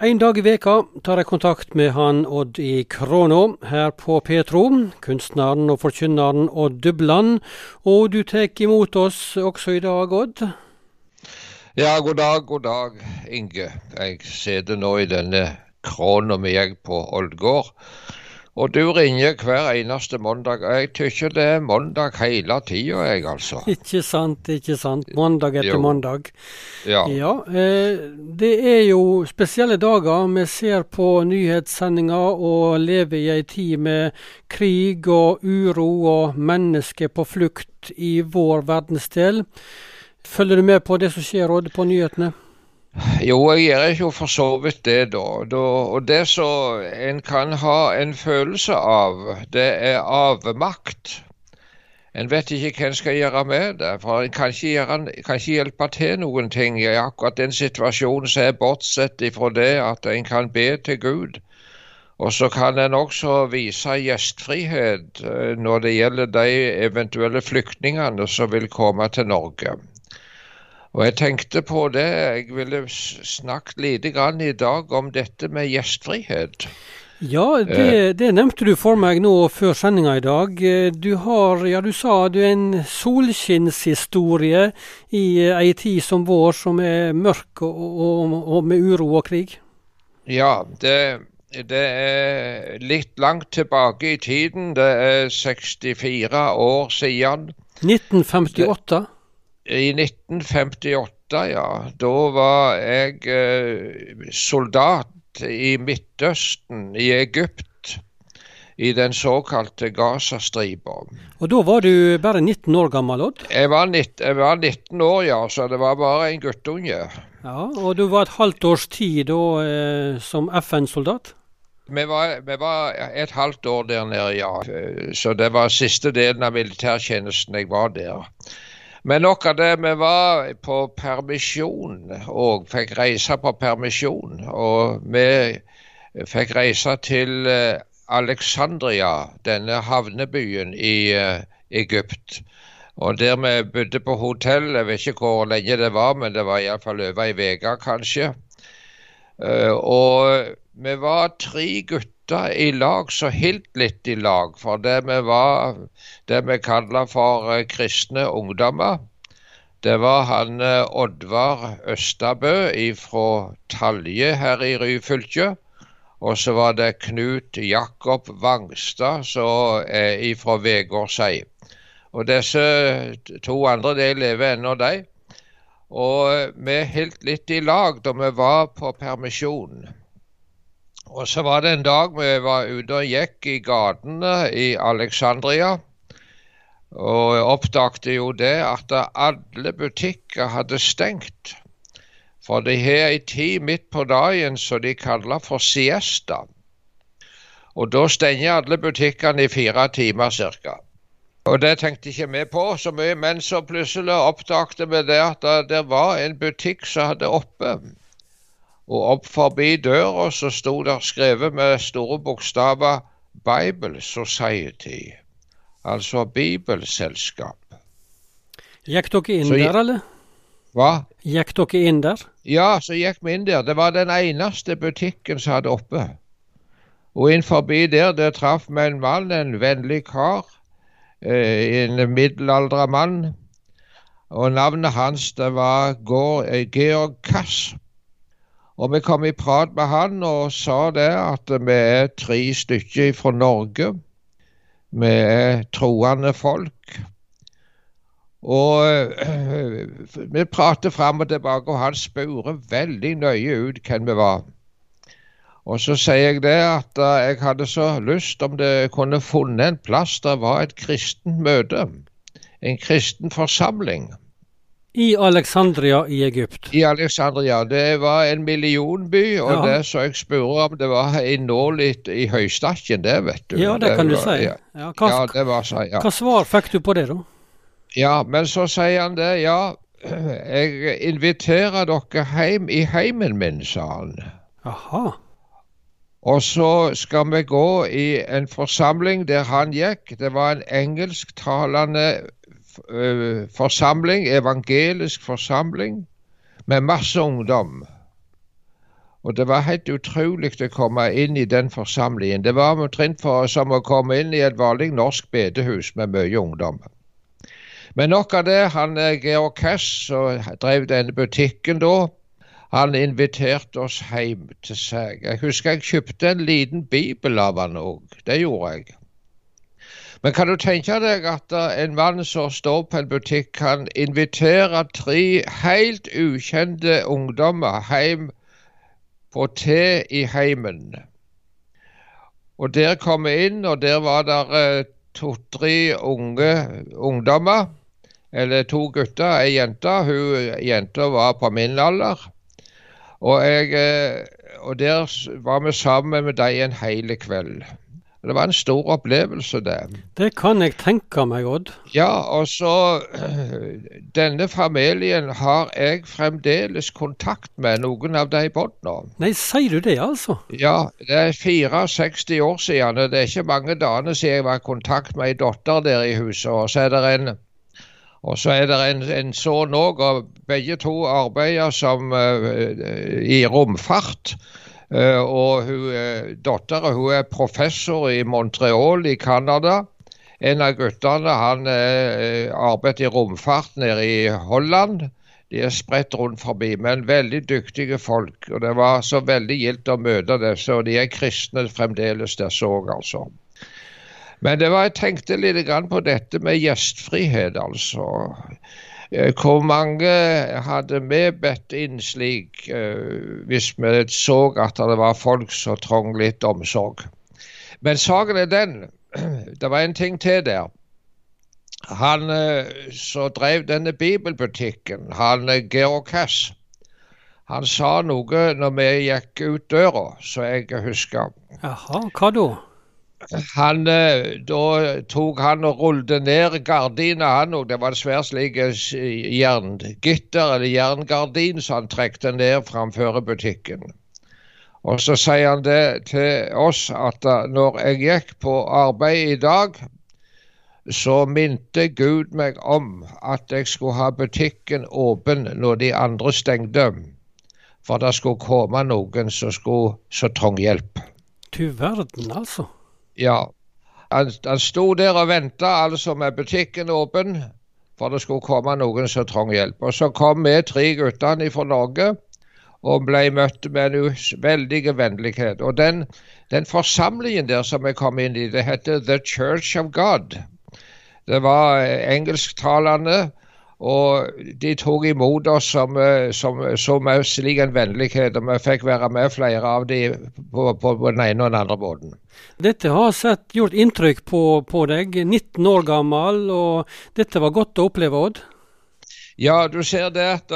En dag i veka tar jeg kontakt med han Odd i Kråna her på Petro, kunstneren og forkynneren Odd Dubland. Og du tar imot oss også i dag, Odd? Ja, god dag, god dag, Inge. Jeg sitter nå i denne Kråna mi på Ålgård og du ringer hver eneste mandag. Jeg tykker det er mandag hele tida, jeg altså. Ikke sant, ikke sant. Mandag etter jo. mandag. Ja. ja eh, det er jo spesielle dager. Vi ser på nyhetssendinger og lever i ei tid med krig og uro og mennesker på flukt i vår verdensdel. Følger du med på det som skjer, Odd, på nyhetene? Jo, jeg gjør jo for så vidt det, da. da. Og det som en kan ha en følelse av, det er avmakt. En vet ikke hva en skal gjøre med det, for en kan ikke, gjøre, kan ikke hjelpe til noen ting i akkurat den situasjonen som er bortsett ifra det at en kan be til Gud. Og så kan en også vise gjestfrihet eh, når det gjelder de eventuelle flyktningene som vil komme til Norge. Og jeg tenkte på det, jeg ville snakket lite grann i dag om dette med gjestfrihet. Ja, det, eh. det, nevnte du for meg nå før sendinga i dag. Du har, ja du sa du er en solskinnshistorie i ei tid som vår, som er mørk og, og, og med uro og krig? Ja, det, det, er litt langt tilbake i tiden. Det er 64 år siden. 1958? I 1958, ja. Da var jeg eh, soldat i Midtøsten, i Egypt. I den såkalte Gazastripa. Og da var du bare 19 år gammel, Odd? Jeg var, 19, jeg var 19 år, ja. Så det var bare en guttunge. Ja, Og du var et halvt års tid da eh, som FN-soldat? Vi var, vi var, et halvt år der nede, ja. Så det var siste delen av militærtjenesten jeg var der. Men nok av det. Vi var på permisjon og fikk reise på permisjon. Og vi fikk reise til eh, Alexandria, denne havnebyen i uh, Egypt. Og der vi bodde på hotell, jeg vet ikke hvor lenge det var, men det var iallfall over ei uke kanskje. Uh, og vi var tre gutter ofte i lag så helt litt i lag. For det vi var det vi kaller for eh, kristne ungdommer. Det var han eh, Oddvar Østabø fra Talje her i Ryfylke. Og så var det Knut Jakob Vangstad som er fra Vegårshei. Og disse to andre de lever ennå, de. Og vi holdt litt i lag da vi var på permisjon. Og så var det en dag vi var ute og gikk i gatene i Alexandria. Og jeg oppdagte jo det at alle butikker hadde stengt. For de har ei tid midt på dagen som de kaller for siesta. Og da stenger alle butikkene i fire timer ca. Og det tenkte ikke vi på så mye, men så plutselig oppdagte vi det at det var en butikk som hadde oppe. Og opp forbi døra så sto det skrevet med store bokstaver Bible Society, altså Bibelselskap. Gikk dere inn så, der, eller? Hva? Gikk dere inn der? Ja, så gikk vi inn der. Det var den eneste butikken som hadde oppe. Og inn forbi der, der traff vi en mann, en vennlig kar. Eh, en middelaldra mann. Og navnet hans det var Georg Kass. Og vi kom i prat med han og sa det at vi er tre stykker fra Norge. Vi er troende folk. Og øh, vi pratet fram og tilbake, og han spurte veldig nøye ut hvem vi var. Og så sier jeg det at uh, jeg hadde så lyst om det kunne funnet en plass der var et kristent møte. En kristen forsamling. I Alexandria i Egypt? I Alexandria. Det var en millionby, og ja. det så jeg spurte om det var litt i høystakken det, vet du. Ja, det, det kan var, du si. Ja. Ja, hva, ja, det var så, ja. Hva svar fikk du på det, da? Ja, men så sier han det. Ja, jeg inviterer dere hjem i heimen min, sa han. Aha. Og så skal vi gå i en forsamling der han gikk. Det var en engelsktalende forsamling, evangelisk forsamling, med masse ungdom. Og det var helt utrolig å komme inn i den forsamlingen. Det var omtrent som å komme inn i et vanlig norsk bedehus med mye ungdom. Men nok av det. Han Georg Cass, som drev denne butikken da, han inviterte oss hjem til seg. Jeg husker jeg kjøpte en liten bibel av han òg. Det gjorde jeg. Men kan du tenke deg at en mann som står på en butikk, kan invitere tre helt ukjente ungdommer hjem på te i heimen? Og der kom vi inn, og der var det eh, to-tre unge ungdommer. Eller to gutter, ei jente. Hun jenta var på min alder. Og, jeg, eh, og der var vi sammen med dem en hel kveld. Det var en stor opplevelse, det. Det kan jeg tenke meg, Odd. Ja, og så Denne familien har jeg fremdeles kontakt med, noen av de båndene. Nei, sier du det, altså? Ja, det er 64 år siden. Det er ikke mange dagene siden jeg var i kontakt med ei datter der i huset. Og så er det en og så er det en, en sønn òg, og begge to arbeider som uh, i romfart. Uh, og hun, hun er professor i Montreal i Canada. En av guttene han uh, arbeider i romfart nede i Holland. De er spredt rundt forbi, men veldig dyktige folk. Og det var så veldig gildt å møte disse, og de er kristne fremdeles, disse òg, altså. Men var, jeg tenkte litt på dette med gjestfrihet, altså. Eh, hvor mange hadde vi bedt inn slik uh, hvis vi så at det var folk som trong litt omsorg? Men saken er den, det var en ting til der. Han uh, som drev denne bibelbutikken, han Georg Cass, han sa noe når vi gikk ut døra, så jeg husker. Jaha, hva da? Han, eh, da tok han og rullet ned gardina, han òg. Det var en svær slik eh, jerngitter eller jerngardin som han trekte ned framfor butikken. Og så sier han det til oss at eh, når jeg gikk på arbeid i dag, så minte Gud meg om at jeg skulle ha butikken åpen når de andre stengte. For det skulle komme noen som skulle så trong hjelp. Du verden, altså. Ja. Han, han sto der og venta, altså med butikken åpen, for det skulle komme noen som trang hjelp. Og så kom vi tre guttene fra Norge og ble møtt med en veldig vennlighet. Og den, den forsamlingen der som vi kom inn i, det heter The Church of God. Det var engelsktalende og de tok imot oss som, eh, som, som slik en vennlighet, og vi fikk være med flere av dem på, på, på den ene og den andre båten. Dette har sett, gjort inntrykk på, på, deg, 19 år gammel, og dette var godt å oppleve, Odd? Ja, du ser det at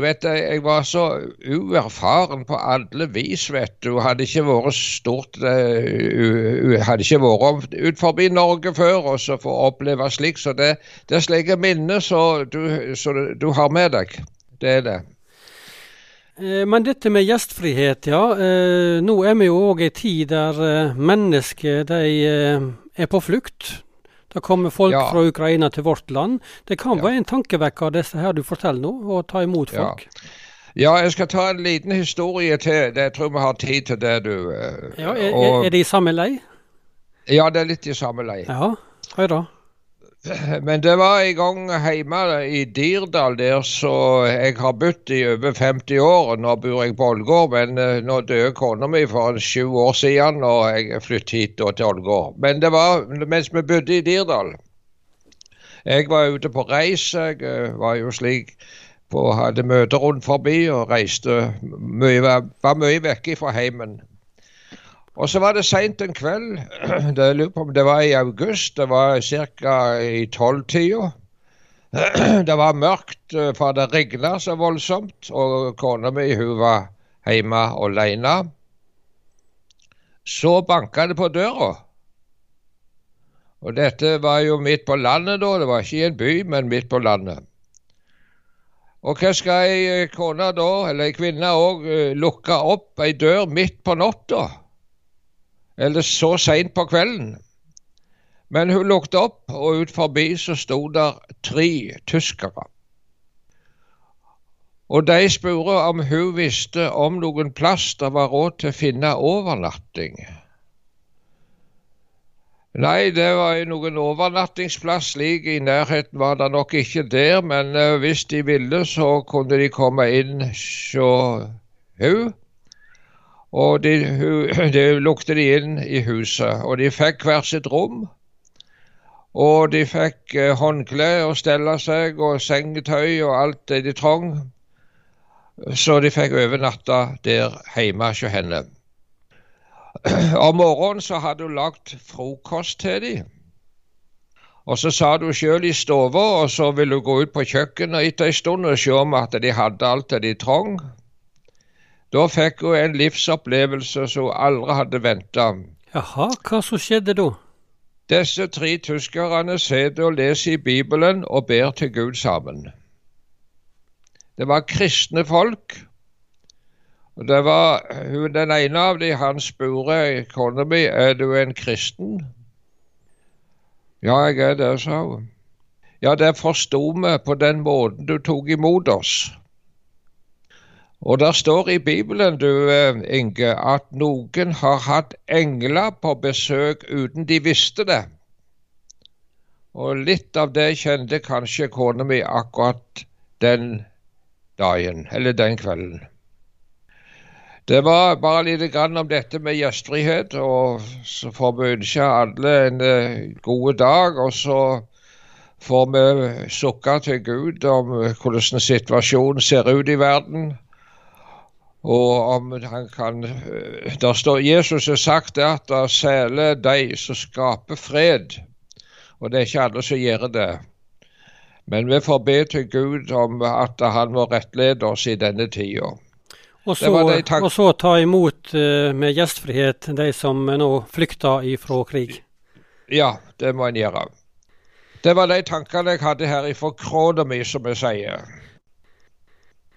du vet, jeg var så uerfaren på alle vis, vet du. Hadde ikke vært stort uh, Hadde ikke vært ut forbi Norge før og så få oppleve slik. Så det, det er slike minner som du, du, har med deg. Det er det. Eh, men dette med gjestfrihet, ja. Eh, nå er vi jo òg i tid der mennesker de er på flukt. Det kommer folk ja. fra Ukraina til vårt land. Det kan ja. være en tankevekker, disse her du forteller nå, å ta imot folk. Ja. ja. jeg skal ta en liten historie til. Det, jeg tror vi har tid til det, du. Eh, ja, Er, og, er det i samme lei? Ja, det er litt i samme lei. Ja, hør da. Men det var en gang hjemme i Dirdal, der så jeg har bodd i over 50 år. Nå bor jeg på Ålgård, men eh, nå døde kona mi for sju år siden, og jeg flyttet hit da, til Ålgård. Men det var mens vi bodde i Dirdal. Jeg var ute på reis. Jeg eh, var jo slik på, hadde møter rundt forbi og reiste mye, var mye vekke fra heimen. Og så var det seint en kveld, det, lurer på det var i august, det var ca. i tolvtida. Det var mørkt, eh, for det regna så voldsomt, og kona mi hun var hjemme alene. Så banka det på døra. Og dette var jo midt på landet da, det var ikke i en by, men midt på landet. Og hva skal ei kone da, eller ei kvinne òg, eh, lukke opp ei dør midt på natta? Eller så seint på kvelden. Men hun lukket opp, og ut forbi så sto der tre tyskere. Og de spurte om hun visste om noen plass der var råd til å finne overnatting. Nei, det var noen overnattingsplass slik i nærheten var det nok ikke der, men uh, hvis de ville, så kunne de komme inn hos hun. Og de, de lukte de inn i huset, og de fikk hvert sitt rom. Og de fikk uh, håndkle og stelle seg, og sengetøy og alt det de trong så de fikk overnatte der hjemme hos henne. Om morgenen så hadde hun lagd frokost til dem. Og så sa hun sjøl i stua, og så ville hun gå ut på kjøkkenet etter en stund og se om at de hadde alt det de trong. Da fikk hun en livsopplevelse som hun aldri hadde venta. Jaha, hva så skjedde da? Disse tre tyskerne sitter og leser i Bibelen og ber til Gud sammen. Det var kristne folk. Og det var Den ene av dem han spurte kona mi er du en kristen. Ja, jeg er det, sa hun. Ja, det forsto vi på den måten du tok imot oss. Og der står i Bibelen, du eh, Inge, at noen har hatt engler på besøk uten de visste det. Og litt av det kjente kanskje kona mi akkurat den dagen, eller den kvelden. Det var bare lite grann om dette med gjestfrihet, og så får vi ønske alle en eh, god dag. Og så får vi sukke til Gud om hvordan situasjonen ser ut i verden. Og om han kan eh, Der står Jesus har sagt at det særlig de som skaper fred. Og det er ikke alle som gjør det. Men vi får be til Gud om at han må rettlede oss i denne tida. Og så, og så ta imot uh, med gjestfrihet de som nå flykter ifra krig. Ja, det må en gjøre. Det var de tankene jeg hadde her ifra krona mi, som jeg sier.